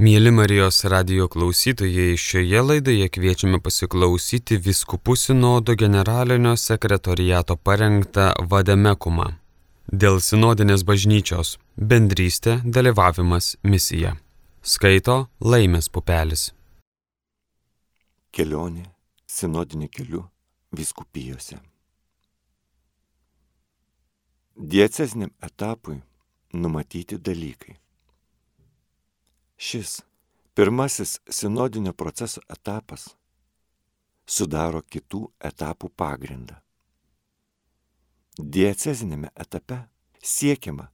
Mėly Marijos radio klausytojai, šioje laidoje kviečiame pasiklausyti Viskupų sinodo generalinio sekretoriato parengtą Vademekumą. Dėl sinodinės bažnyčios - bendrystė, dalyvavimas, misija. Skaito Laimės pupelis. Kelionė sinodiniu keliu viskupijose. Dieceziniam etapui numatyti dalykai. Šis pirmasis sinodinio proceso etapas sudaro kitų etapų pagrindą. Diecezinėme etape siekiama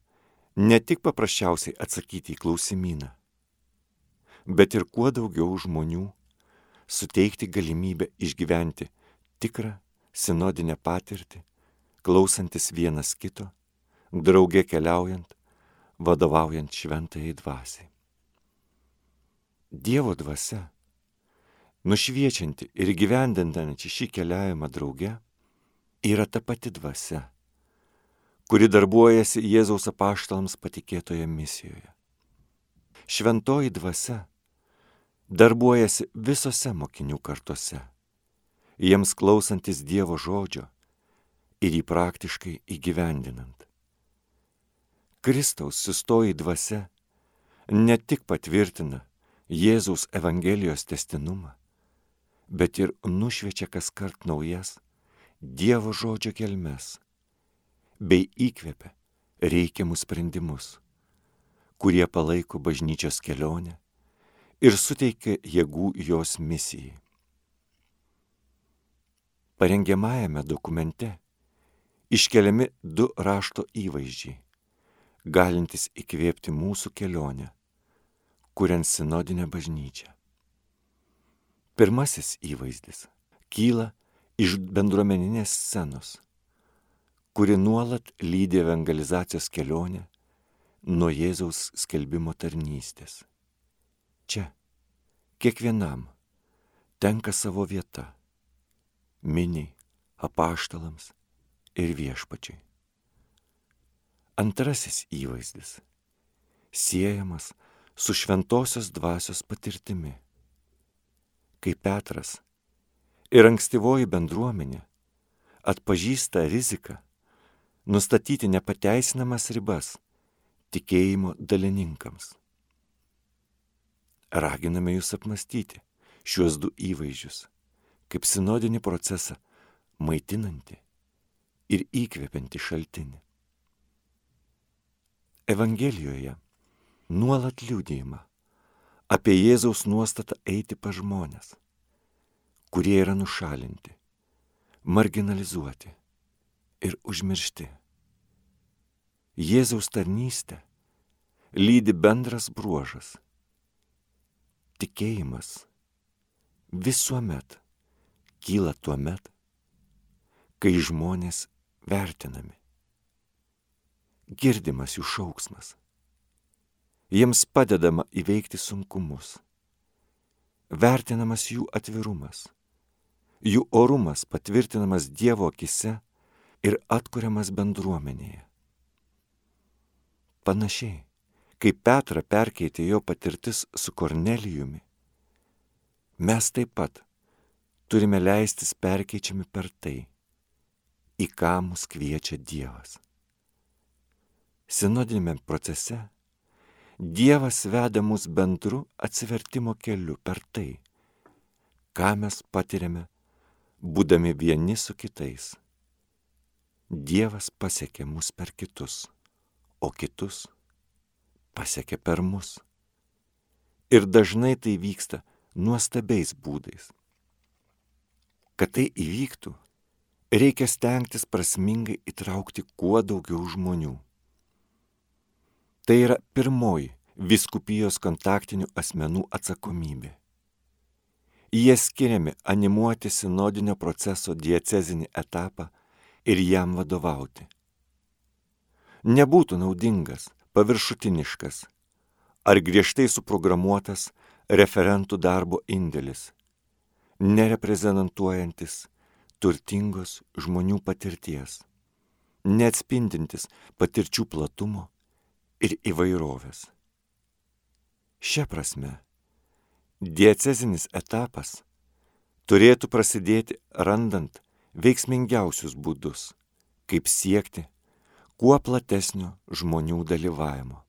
ne tik paprasčiausiai atsakyti į klausimyną, bet ir kuo daugiau žmonių suteikti galimybę išgyventi tikrą sinodinę patirtį, klausantis vienas kito, drauge keliaujant, vadovaujant šventai dvasiai. Dievo dvasia, nušviečianti ir gyvendinanti šį keliavimą drauge, yra ta pati dvasia, kuri darbuojasi Jėzaus apaštalams patikėtoje misijoje. Šventoji dvasia darbuojasi visose mokinių kartose, jiems klausantis Dievo žodžio ir jį praktiškai įgyvendinant. Kristaus sustoji dvasia ne tik patvirtina, Jėzaus Evangelijos testinumą, bet ir nušviečia kas kart naujas Dievo žodžio kelmes, bei įkvepia reikiamus sprendimus, kurie palaiko bažnyčios kelionę ir suteikia jėgų jos misijai. Parengiamajame dokumente iškeliami du rašto įvaizdžiai, galintys įkvėpti mūsų kelionę kuriant sinodinę bažnyčią. Pirmasis įvaizdis kyla iš bendruomeninės scenos, kuri nuolat lydi evangelizacijos kelionę nuo Jėzaus skelbimo tarnystės. Čia kiekvienam tenka savo vieta - miniai, apaštalams ir viešpačiai. Antrasis įvaizdis - siejamas su šventosios dvasios patirtimi. Kai Petras ir ankstyvoji bendruomenė atpažįsta riziką nustatyti nepateisinamas ribas tikėjimo dalininkams. Raginame jūs apmastyti šiuos du įvaizdžius kaip sinodinį procesą maitinantį ir įkvepiantį šaltinį. Evangelijoje nuolat liūdėjimą apie Jėzaus nuostatą eiti pa žmonės, kurie yra nušalinti, marginalizuoti ir užmiršti. Jėzaus tarnystę lydi bendras bruožas - tikėjimas visuomet kyla tuo met, kai žmonės vertinami. Girdimas jų šauksmas jiems padedama įveikti sunkumus. Vertinamas jų atvirumas, jų orumas patvirtinamas Dievo akise ir atkuriamas bendruomenėje. Panašiai, kaip Petra perkeitė jo patirtis su Kornelijumi, mes taip pat turime leistis perkeičiami per tai, į ką mus kviečia Dievas. Sinodinėme procese Dievas veda mus bendru atsivertimo keliu per tai, ką mes patiriame, būdami vieni su kitais. Dievas pasiekė mus per kitus, o kitus pasiekė per mus. Ir dažnai tai vyksta nuostabiais būdais. Kad tai įvyktų, reikia stengtis prasmingai įtraukti kuo daugiau žmonių. Tai yra pirmoji viskupijos kontaktinių asmenų atsakomybė. Jie skiriami animuoti sinodinio proceso diecezinį etapą ir jam vadovauti. Nebūtų naudingas, paviršutiniškas ar griežtai suprogramuotas referentų darbo indėlis, nereprezentuojantis turtingos žmonių patirties, neatspindintis patirčių platumo ir įvairovės. Šia prasme, diecezinis etapas turėtų prasidėti randant veiksmingiausius būdus, kaip siekti kuo platesnio žmonių dalyvavimo.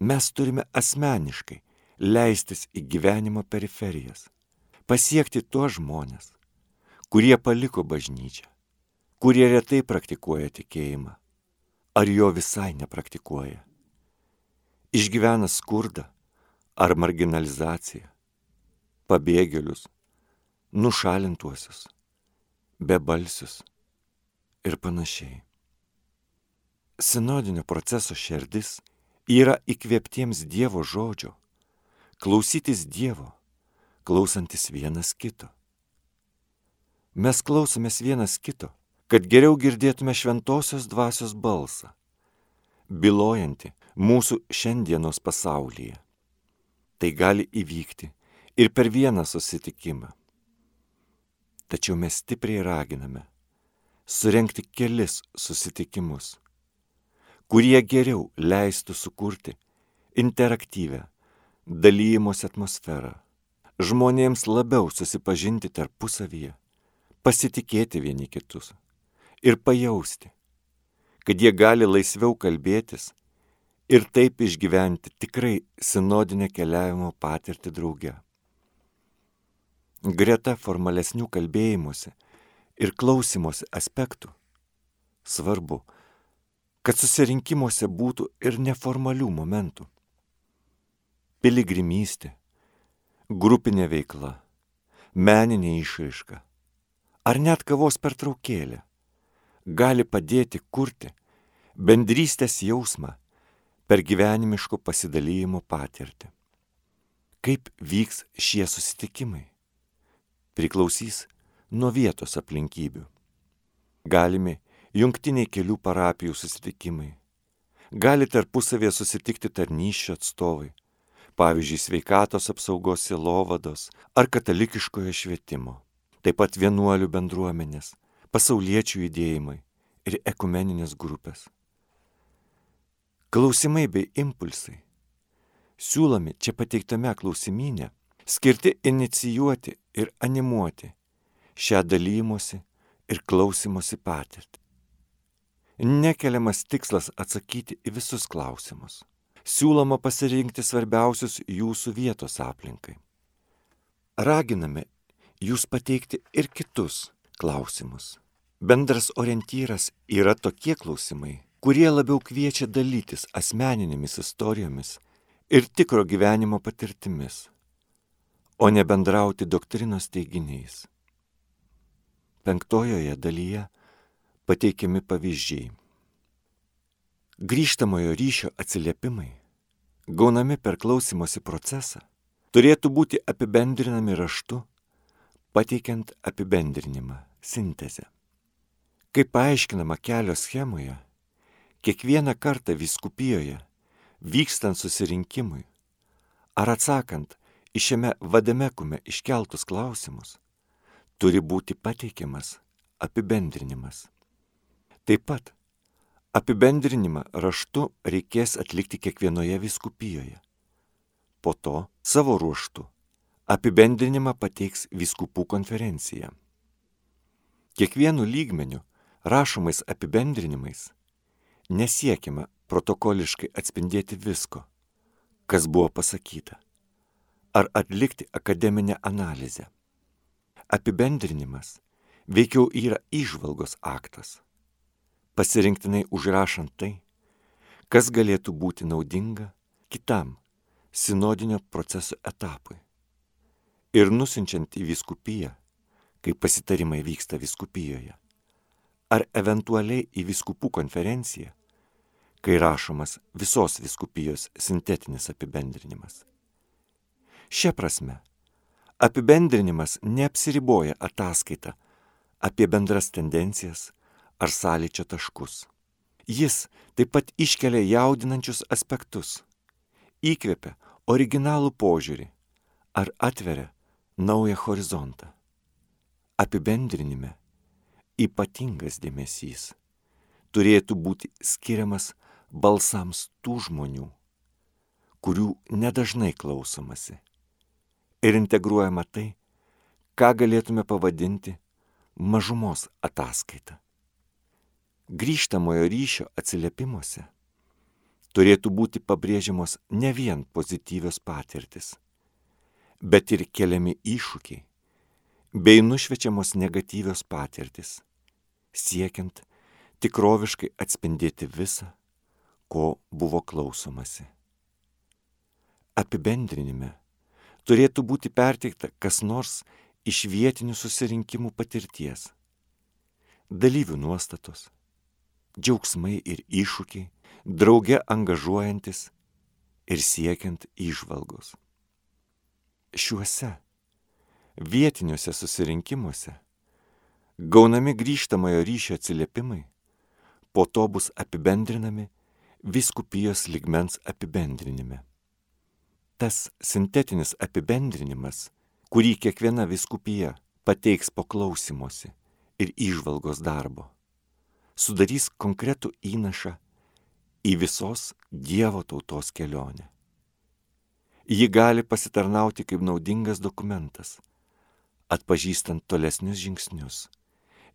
Mes turime asmeniškai leistis į gyvenimo periferijas, pasiekti tuos žmonės, kurie paliko bažnyčią, kurie retai praktikuoja tikėjimą, ar jo visai nepraktikuoja, išgyvena skurdą ar marginalizaciją, pabėgėlius, nušalintuosius, bebalsius ir panašiai. Sinodinio proceso šerdis yra įkvėptiems Dievo žodžio, klausytis Dievo, klausantis vienas kito. Mes klausomės vienas kito, kad geriau girdėtume šventosios dvasios balsą, bilojantį mūsų šiandienos pasaulyje. Tai gali įvykti ir per vieną susitikimą. Tačiau mes stipriai raginame surenkti kelis susitikimus kurie geriau leistų sukurti interaktyvę dalymosi atmosferą, žmonėms labiau susipažinti tarpusavyje, pasitikėti vieni kitus ir pajausti, kad jie gali laisviau kalbėtis ir taip išgyventi tikrai sinodinę keliavimo patirtį drauge. Greta formalesnių kalbėjimuose ir klausimosi aspektų svarbu, kad susirinkimuose būtų ir neformalių momentų. Piligrimystė, grupinė veikla, meninė išraiška ar net kavos pertraukėlė gali padėti kurti bendrystės jausmą per gyvenimiško pasidalymo patirtį. Kaip vyks šie susitikimai? Priklausys nuo vietos aplinkybių. Galime jungtiniai kelių parapijų susitikimai. Gali tarpusavėje susitikti tarnyščio atstovai, pavyzdžiui, sveikatos apsaugos silovados ar katalikiškojo švietimo, taip pat vienuolių bendruomenės, pasauliečių judėjimai ir ekumeninės grupės. Klausimai bei impulsai siūlomi čia pateiktame klausimynė skirti inicijuoti ir animuoti šią dalymosi ir klausimosi patirtį nekeliamas tikslas atsakyti į visus klausimus. Siūloma pasirinkti svarbiausius jūsų vietos aplinkai. Raginame jūs pateikti ir kitus klausimus. Bendras orientyras yra tokie klausimai, kurie labiau kviečia dalytis asmeninėmis istorijomis ir tikro gyvenimo patirtimis, o ne bendrauti doktrinos teiginiais. Penktojoje dalyje pateikiami pavyzdžiai. Grįžtamojo ryšio atsiliepimai, gaunami per klausimosi procesą, turėtų būti apibendrinami raštu, pateikiant apibendrinimą, sintezę. Kaip paaiškinama kelio schemoje, kiekvieną kartą viskupijoje, vykstant susirinkimui ar atsakant į šiame vademekume iškeltus klausimus, turi būti pateikiamas apibendrinimas. Taip pat apibendrinimą raštu reikės atlikti kiekvienoje viskupijoje. Po to savo ruoštų apibendrinimą pateiks viskupų konferencija. Kiekvienu lygmeniu rašomais apibendrinimais nesiekima protokoliškai atspindėti visko, kas buvo pasakyta, ar atlikti akademinę analizę. Apibendrinimas veikiau yra išvalgos aktas pasirinktinai užrašant tai, kas galėtų būti naudinga kitam sinodinio proceso etapui. Ir nusinčiant į viskupiją, kai pasitarimai vyksta viskupijoje, ar eventualiai į viskupų konferenciją, kai rašomas visos viskupijos sintetinis apibendrinimas. Šia prasme, apibendrinimas neapsiriboja ataskaita apie bendras tendencijas, ar sąlyčio taškus. Jis taip pat iškelia jaudinančius aspektus, įkvepia originalų požiūrį ar atveria naują horizontą. Apibendrinime ypatingas dėmesys turėtų būti skiriamas balsams tų žmonių, kurių nedažnai klausomasi. Ir integruojama tai, ką galėtume pavadinti mažumos ataskaita. Grįžtamojo ryšio atsiliepimuose turėtų būti pabrėžiamos ne vien pozityvios patirtis, bet ir keliami iššūkiai bei nušvečiamos negatyvios patirtis, siekiant tikroviškai atspindėti visą, ko buvo klausomasi. Apibendrinime turėtų būti perteikta kas nors iš vietinių susirinkimų patirties, dalyvių nuostatos, džiaugsmai ir iššūkiai, drauge angažuojantis ir siekiant išvalgos. Šiuose vietiniuose susirinkimuose gaunami grįžtamojo ryšio atsiliepimai po to bus apibendrinami viskupijos ligmens apibendrinime. Tas sintetinis apibendrinimas, kurį kiekviena viskupija pateiks po klausimuose ir išvalgos darbo, sudarys konkretų įnašą į visos Dievo tautos kelionę. Ji gali pasitarnauti kaip naudingas dokumentas, atpažįstant tolesnius žingsnius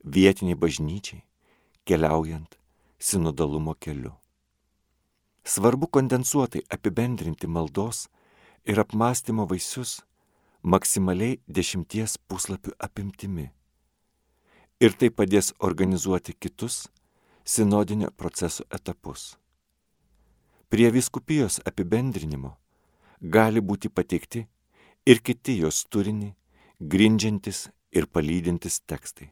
vietiniai bažnyčiai, keliaujant sinodalumo keliu. Svarbu kondensuotai apibendrinti maldos ir apmąstymo vaisius maksimaliai dešimties puslapių apimtimi. Ir tai padės organizuoti kitus sinodinio proceso etapus. Prie viskupijos apibendrinimo gali būti pateikti ir kiti jos turinį grindžiantis ir palydintis tekstai.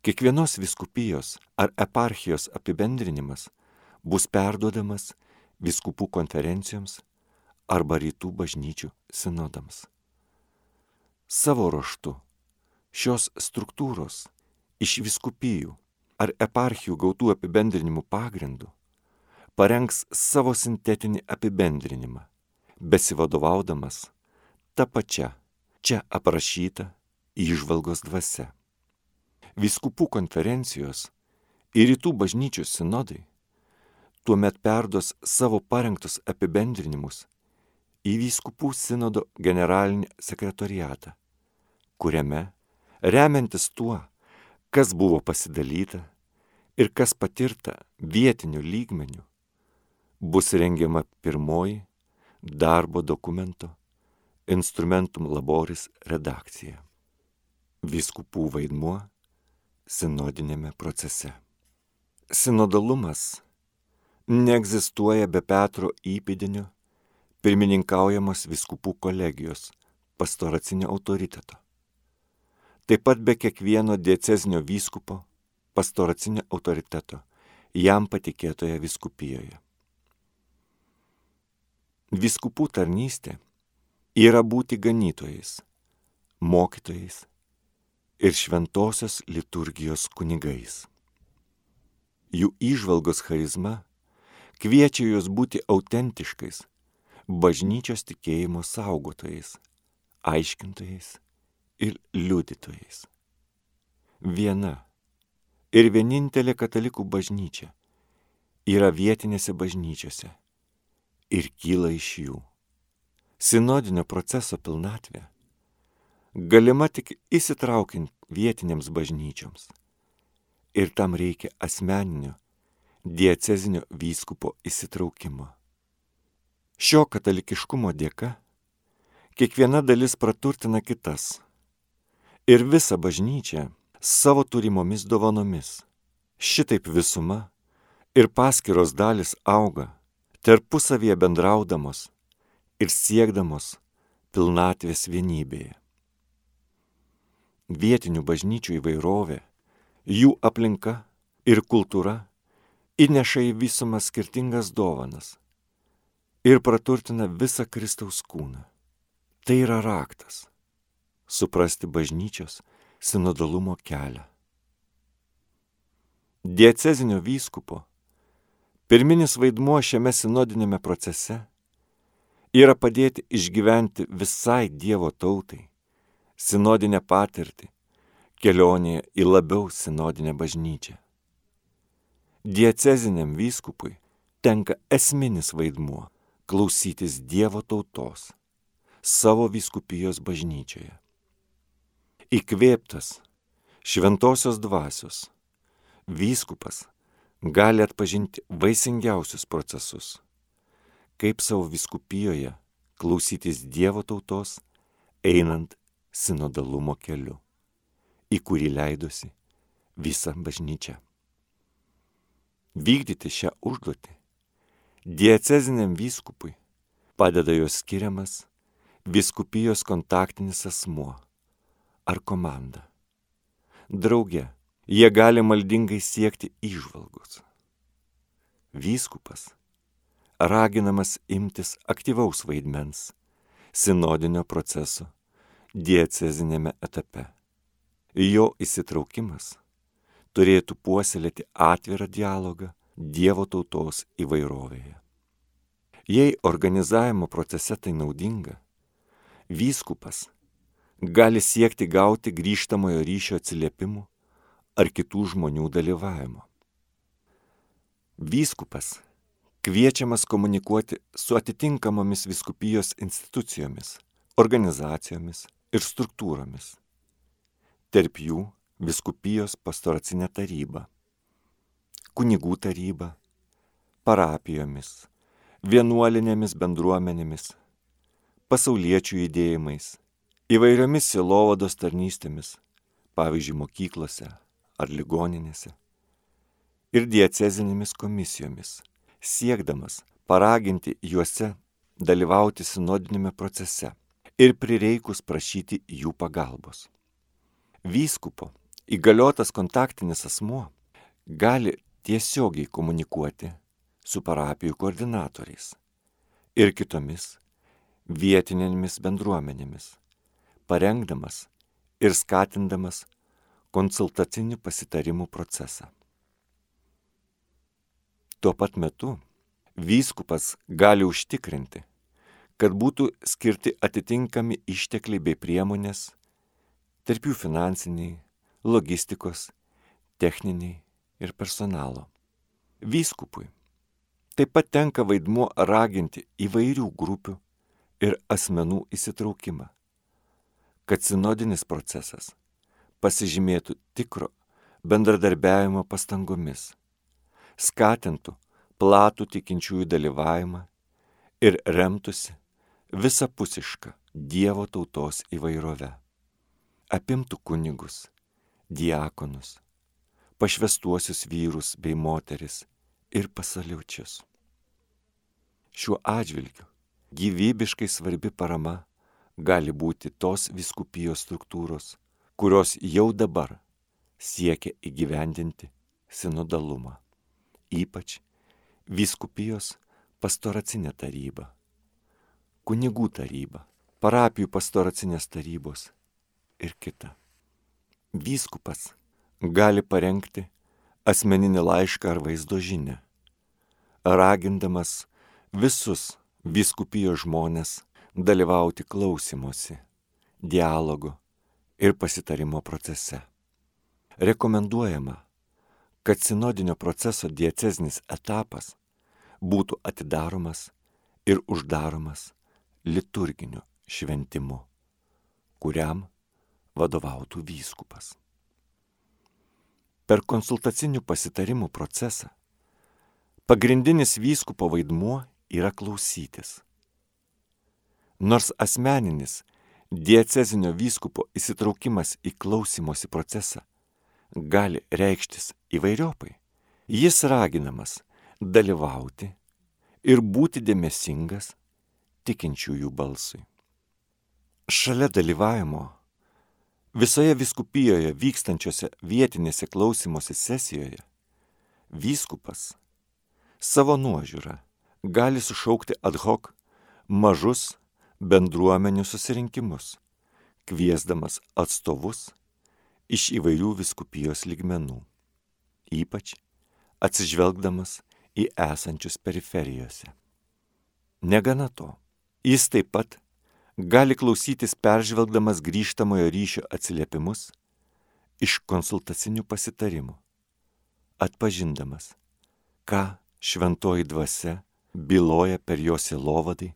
Kiekvienos viskupijos ar eparchijos apibendrinimas bus perduodamas viskupų konferencijoms arba rytų bažnyčių sinodams. Savo ruoštu šios struktūros iš viskupijų ar eparchijų gautų apibendrinimų pagrindų parengs savo sintetinį apibendrinimą, besivadovaudamas tą pačią čia aprašyta išvalgos dvasia. Viskupų konferencijos ir rytų bažnyčių sinodai tuomet perduos savo parengtus apibendrinimus į vyskupų sinodo generalinį sekretoriatą, kuriame, remiantis tuo, kas buvo pasidalyta ir kas patirta vietiniu lygmeniu, bus rengiama pirmoji darbo dokumento Instrumentum Laboris redakcija. Vyskupų vaidmuo sinodinėme procese. Sinodalumas neegzistuoja be Petro įpėdinio pirmininkaujamos viskupų kolegijos pastoracinio autoriteto. Taip pat be kiekvieno diecezinio vyskupo pastoracinio autoriteto jam patikėtoje viskupijoje. Viskupų tarnystė yra būti ganytojais, mokytojais ir šventosios liturgijos kunigais. Jų išvalgos charizma kviečia juos būti autentiškais, bažnyčios tikėjimo saugotojais, aiškintojais ir liudytojais. Viena ir vienintelė katalikų bažnyčia yra vietinėse bažnyčiose ir kyla iš jų sinodinio proceso pilnatvė galima tik įsitraukiant vietinėms bažnyčioms. Ir tam reikia asmeninio, diecezinio vyskupo įsitraukimo. Šio katalikiškumo dėka kiekviena dalis praturtina kitas. Ir visa bažnyčia savo turimomis dovanomis. Šitaip visuma ir paskiros dalis auga, tarpusavėje bendraudamos ir siekdamos pilnatvės vienybėje. Vietinių bažnyčių įvairovė, jų aplinka ir kultūra įneša į visumą skirtingas dovanas ir praturtina visą Kristaus kūną. Tai yra raktas - suprasti bažnyčios sinodalumo kelią. Diecezinio vyskupo pirminis vaidmuo šiame sinodinėme procese yra padėti išgyventi visai Dievo tautai sinodinę patirtį kelionėje į labiau sinodinę bažnyčią. Dieceziniam vyskupui tenka esminis vaidmuo, klausytis Dievo tautos savo vyskupijos bažnyčioje. Įkvėptas šventosios dvasios, vyskupas gali atpažinti vaisingiausius procesus, kaip savo viskupijoje klausytis Dievo tautos, einant sinodalumo keliu, į kurį leidosi visa bažnyčia. Vykdyti šią užduotį dieceziniam vyskupui padeda jos skiriamas viskupijos kontaktinis asmuo ar komanda. Drauge, jie gali maldingai siekti išvalgos. Vyskupas raginamas imtis aktyvaus vaidmens sinodinio proceso diecezinėme etape. Jo įsitraukimas turėtų puoselėti atvirą dialogą Dievo tautos įvairovėje. Jei organizavimo procese tai naudinga, vyskupas gali siekti gauti grįžtamojo ryšio atsiliepimų ar kitų žmonių dalyvavimo. Vyskupas kviečiamas komunikuoti su atitinkamomis viskupijos institucijomis, organizacijomis ir struktūromis. Tarp jų viskupijos pastoracinė taryba, kunigų taryba, parapijomis, vienuolinėmis bendruomenėmis, pasauliečių judėjimais, įvairiomis silovados tarnystėmis, pavyzdžiui, mokyklose ar ligoninėse, ir diecezinėmis komisijomis siekdamas paraginti juose dalyvauti sinodinėme procese ir prireikus prašyti jų pagalbos. Vyskupo įgaliotas kontaktinis asmuo gali tiesiogiai komunikuoti su parapijų koordinatoriais ir kitomis vietinėmis bendruomenėmis, parengdamas ir skatindamas konsultacinių pasitarimų procesą. Tuo pat metu vyskupas gali užtikrinti, kad būtų skirti atitinkami ištekliai bei priemonės, tarp jų finansiniai, logistikos, techniniai ir personalo. Vyskupui taip pat tenka vaidmuo raginti įvairių grupių ir asmenų įsitraukimą, kad sinodinis procesas pasižymėtų tikro bendradarbiavimo pastangomis skatintų platų tikinčiųjų dalyvavimą ir remtųsi visapusišką Dievo tautos įvairovę. Apimtų kunigus, diakonus, pašvestuosius vyrus bei moteris ir pasaliučius. Šiuo atžvilgiu gyvybiškai svarbi parama gali būti tos viskupijos struktūros, kurios jau dabar siekia įgyvendinti sinodalumą ypač vyskupijos pastoracinė taryba, kunigų taryba, parapijų pastoracinės tarybos ir kita. Vyskupas gali parengti asmeninį laišką ar vaizdo žinę, ragindamas visus vyskupijos žmonės dalyvauti klausimuose, dialogo ir pasitarimo procese. Rekomenduojama kad sinodinio proceso dieceznis etapas būtų atidaromas ir uždaromas liturginiu šventimu, kuriam vadovautų vyskupas. Per konsultacinių pasitarimų procesą pagrindinis vyskupo vaidmuo yra klausytis. Nors asmeninis diecezinio vyskupo įsitraukimas į klausimosi procesą gali reikštis įvairiopai. Jis raginamas dalyvauti ir būti dėmesingas tikinčiųjų balsui. Šalia dalyvavimo visoje viskupijoje vykstančiose vietinėse klausimuose sesijoje vyskupas savo nuožiūrą gali sušaukti ad hoc mažus bendruomenių susirinkimus, kviesdamas atstovus iš įvairių viskupijos ligmenų, ypač atsižvelgdamas į esančius periferijose. Negana to, jis taip pat gali klausytis peržvelgdamas grįžtamojo ryšio atsiliepimus iš konsultacinių pasitarimų, atpažindamas, ką šventoji dvasia byloja per jo silovadai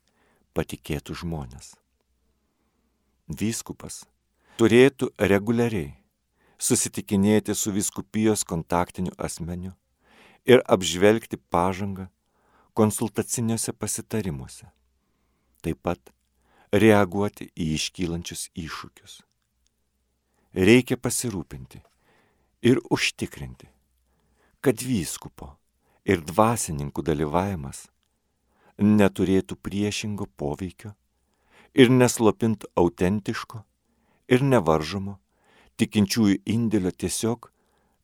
patikėtų žmonės. Vyskupas turėtų reguliariai susitikinėti su viskupijos kontaktiniu asmeniu ir apžvelgti pažangą konsultaciniuose pasitarimuose. Taip pat reaguoti į iškylančius iššūkius. Reikia pasirūpinti ir užtikrinti, kad vyskupo ir dvasininkų dalyvavimas neturėtų priešingo poveikio ir neslopint autentiško ir nevaržomo tikinčiųjų indėlio tiesiog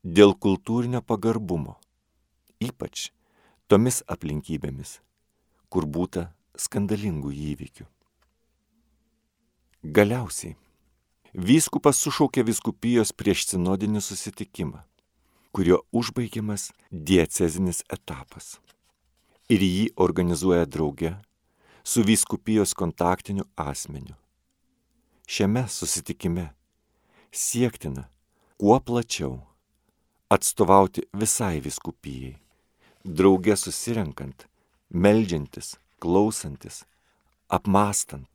dėl kultūrinio pagarbumo, ypač tomis aplinkybėmis, kur būta skandalingų įvykių. Galiausiai, vyskupas sušaukė viskupijos prieš sinodinį susitikimą, kurio užbaigiamas diecezinis etapas. Ir jį organizuoja drauge su vyskupijos kontaktiniu asmeniu. Šiame susitikime siektina kuo plačiau atstovauti visai viskupijai drauge susirenkant, melžiantis, klausantis, apmastant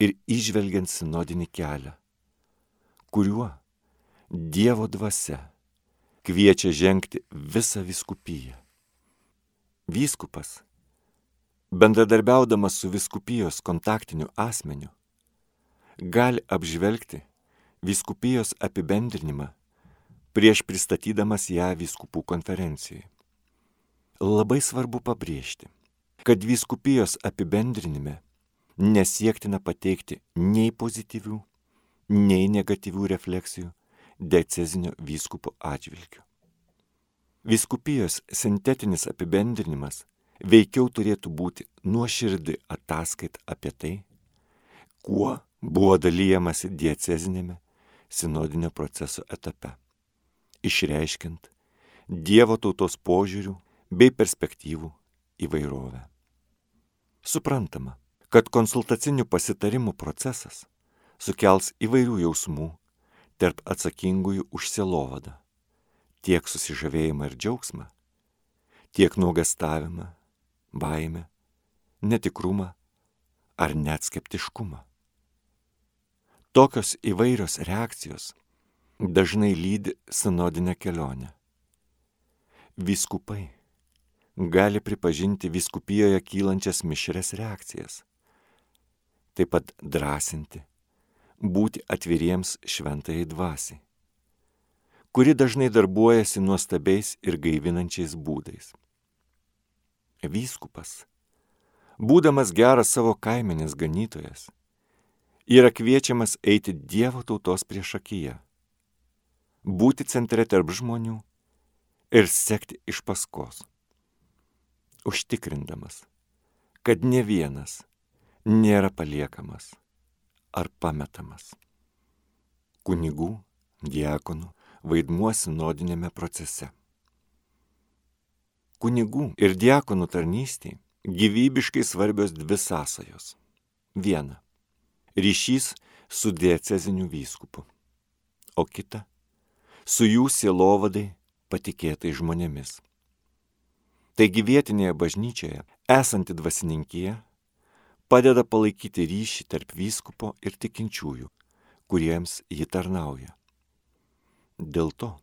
ir išvelgiant sinodinį kelią, kuriuo Dievo dvasia kviečia žengti visą viskupiją. Vyskupas, bendradarbiaudamas su viskupijos kontaktiniu asmeniu, gali apžvelgti viskupijos apibendrinimą prieš pristatydamas ją viskupų konferencijai. Labai svarbu pabrėžti, kad vyskupijos apibendrinime nesiektina pateikti nei pozityvių, nei negatyvių refleksijų decezinio vyskupo atžvilgiu. Vyskupijos sintetinis apibendrinimas veikiau turėtų būti nuoširdi ataskaita apie tai, kuo buvo dalyjamasi diecezinėme sinodinio proceso etape, išreiškint Dievo tautos požiūrių bei perspektyvų įvairovę. Suprantama, kad konsultacinių pasitarimų procesas sukels įvairių jausmų tarp atsakingųjų už selovadą, tiek susižavėjimą ir džiaugsmą, tiek nuogastavimą, baimę, netikrumą ar net skeptiškumą. Tokios įvairios reakcijos dažnai lydi sinodinę kelionę. Vyskupai gali pripažinti viskupijoje kylančias mišres reakcijas. Taip pat drąsinti, būti atviriems šventai dvasiai, kuri dažnai darbuojasi nuostabiais ir gaivinančiais būdais. Vyskupas, būdamas geras savo kaiminės ganytojas, yra kviečiamas eiti Dievo tautos priešakyje, būti centre tarp žmonių ir sekti iš paskos užtikrindamas, kad ne vienas nėra paliekamas ar pametamas. Kunigų, diakonų vaidmuo sinodinėme procese. Kunigų ir diakonų tarnystėje gyvybiškai svarbios dvi sąsajos. Viena - ryšys su dieceziniu vyskupu, o kita - su jų sielovadai patikėtai žmonėmis. Taigi vietinėje bažnyčioje esanti dvasininkija padeda palaikyti ryšį tarp vyskupo ir tikinčiųjų, kuriems ji tarnauja. Dėl to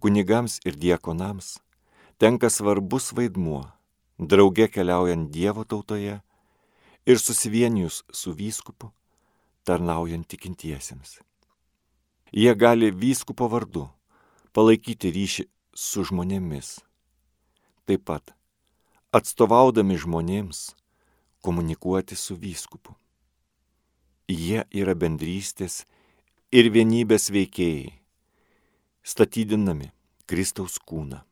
kunigams ir diekonams tenka svarbus vaidmuo, drauge keliaujant Dievo tautoje ir susivienijus su vyskupu, tarnaujant tikintiesiems. Jie gali vyskupo vardu palaikyti ryšį su žmonėmis. Taip pat atstovaudami žmonėms, komunikuoti su vyskupu. Jie yra bendrystės ir vienybės veikėjai, statydinami Kristaus kūną,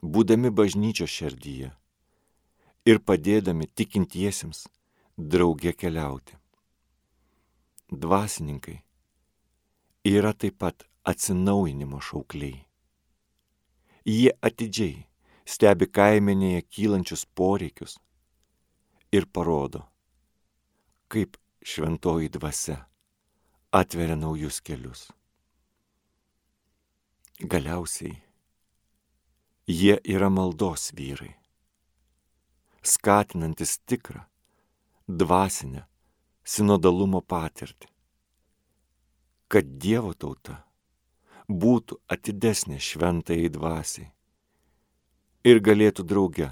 būdami bažnyčio šerdyje ir padėdami tikintiesiems drauge keliauti. Dvasininkai yra taip pat atsinaujinimo šaukliai. Jie atidžiai stebi kaimenėje kylančius poreikius ir parodo, kaip šventoji dvasia atveria naujus kelius. Galiausiai jie yra maldos vyrai. skatinantis tikrą, dvasinę sinodalumo patirtį. Kad Dievo tauta būtų atidesnė šventai dvasiai ir galėtų drauge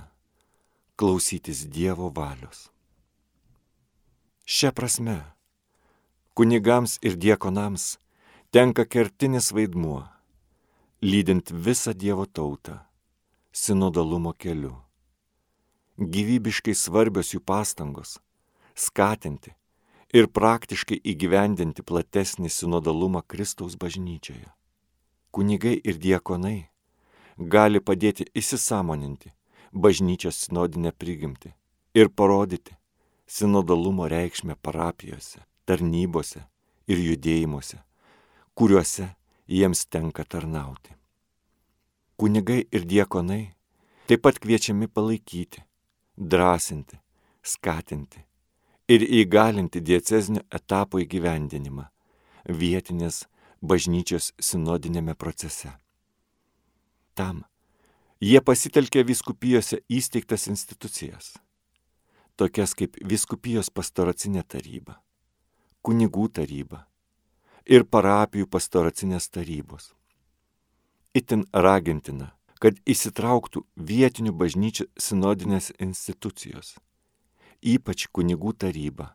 klausytis Dievo valios. Šia prasme, kunigams ir diekonams tenka kertinis vaidmuo, lydint visą Dievo tautą sinodalumo keliu. Gyvybiškai svarbios jų pastangos skatinti ir praktiškai įgyvendinti platesnį sinodalumą Kristaus bažnyčioje. Kunigai ir diekonai gali padėti įsisamoninti bažnyčios sinodinę prigimtį ir parodyti sinodalumo reikšmę parapijose, tarnybose ir judėjimuose, kuriuose jiems tenka tarnauti. Kunigai ir diekonai taip pat kviečiami palaikyti, drąsinti, skatinti ir įgalinti diecezinio etapo įgyvendinimą vietinės bažnyčios sinodinėme procese. Tam jie pasitelkė viskupijose įsteigtas institucijas, tokias kaip viskupijos pastoracinė taryba, kunigų taryba ir parapijų pastoracinės tarybos. Itin ragintina, kad įsitrauktų vietinių bažnyčių sinodinės institucijos, ypač kunigų taryba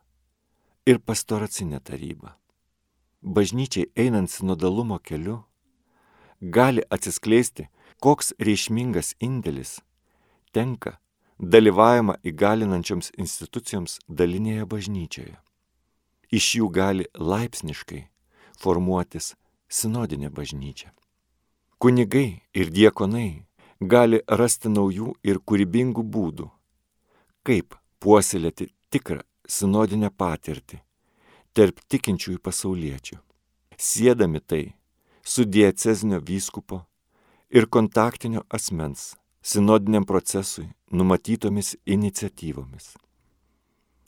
ir pastoracinė taryba bažnyčiai einant sinodalumo keliu, gali atsiskleisti, koks reikšmingas indėlis tenka dalyvavimą įgalinančioms institucijoms dalinėje bažnyčioje. Iš jų gali laipsniškai formuotis sinodinė bažnyčia. Kunigai ir diekonai gali rasti naujų ir kūrybingų būdų, kaip puoselėti tikrą sinodinę patirtį tarp tikinčiųjų pasauliečių, sėdami tai su diecezinio vyskupo ir kontaktinio asmens sinodiniam procesui numatytomis iniciatyvomis.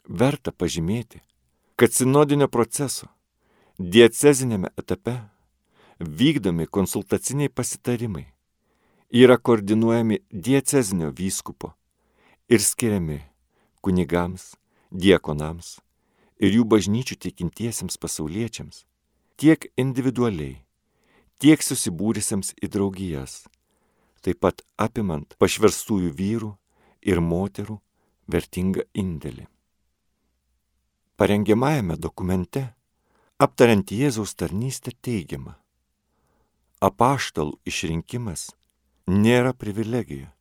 Verta pažymėti, kad sinodinio proceso diecezinėme etape vykdomi konsultaciniai pasitarimai yra koordinuojami diecezinio vyskupo ir skiriami kunigams, diekonams ir jų bažnyčių tikintiesiems pasauliečiams, tiek individualiai, tiek susibūrusiems į draugijas, taip pat apimant pašverstųjų vyrų ir moterų vertingą indėlį. Parengiamajame dokumente, aptariant Jėzaus tarnystę, teigiama, apaštalų išrinkimas nėra privilegija,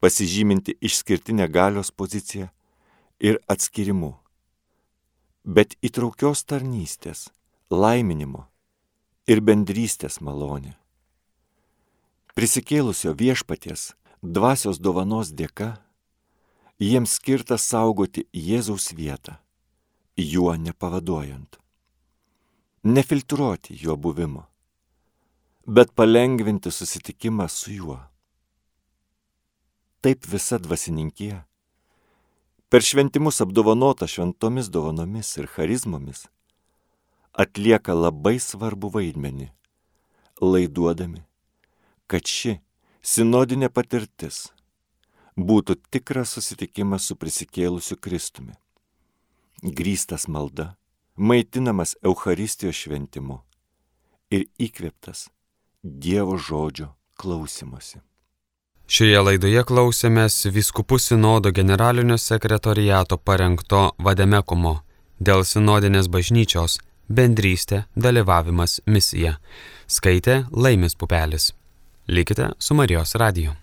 pasižyminti išskirtinę galios poziciją ir atskirimu bet įtraukios tarnystės, laiminimo ir bendrystės malonė. Prisikėlusio viešpaties dvasios dovanos dėka jiems skirta saugoti Jėzaus vietą, juo nepavaduojant. Nefiltruoti jo buvimo, bet palengvinti susitikimą su juo. Taip visa dvasininkija. Per šventimus apdovanota šventomis dovanomis ir charizmomis, atlieka labai svarbu vaidmenį, laiduodami, kad ši sinodinė patirtis būtų tikras susitikimas su prisikėlusiu Kristumi, grįstas malda, maitinamas Euharistijos šventimu ir įkvėptas Dievo žodžio klausimuose. Šioje laidoje klausėmės Viskupų sinodo generalinio sekretoriato parengto vademekumo dėl sinodinės bažnyčios bendrystė, dalyvavimas, misija. Skaitė Laimis Pupelis. Likite su Marijos radiju.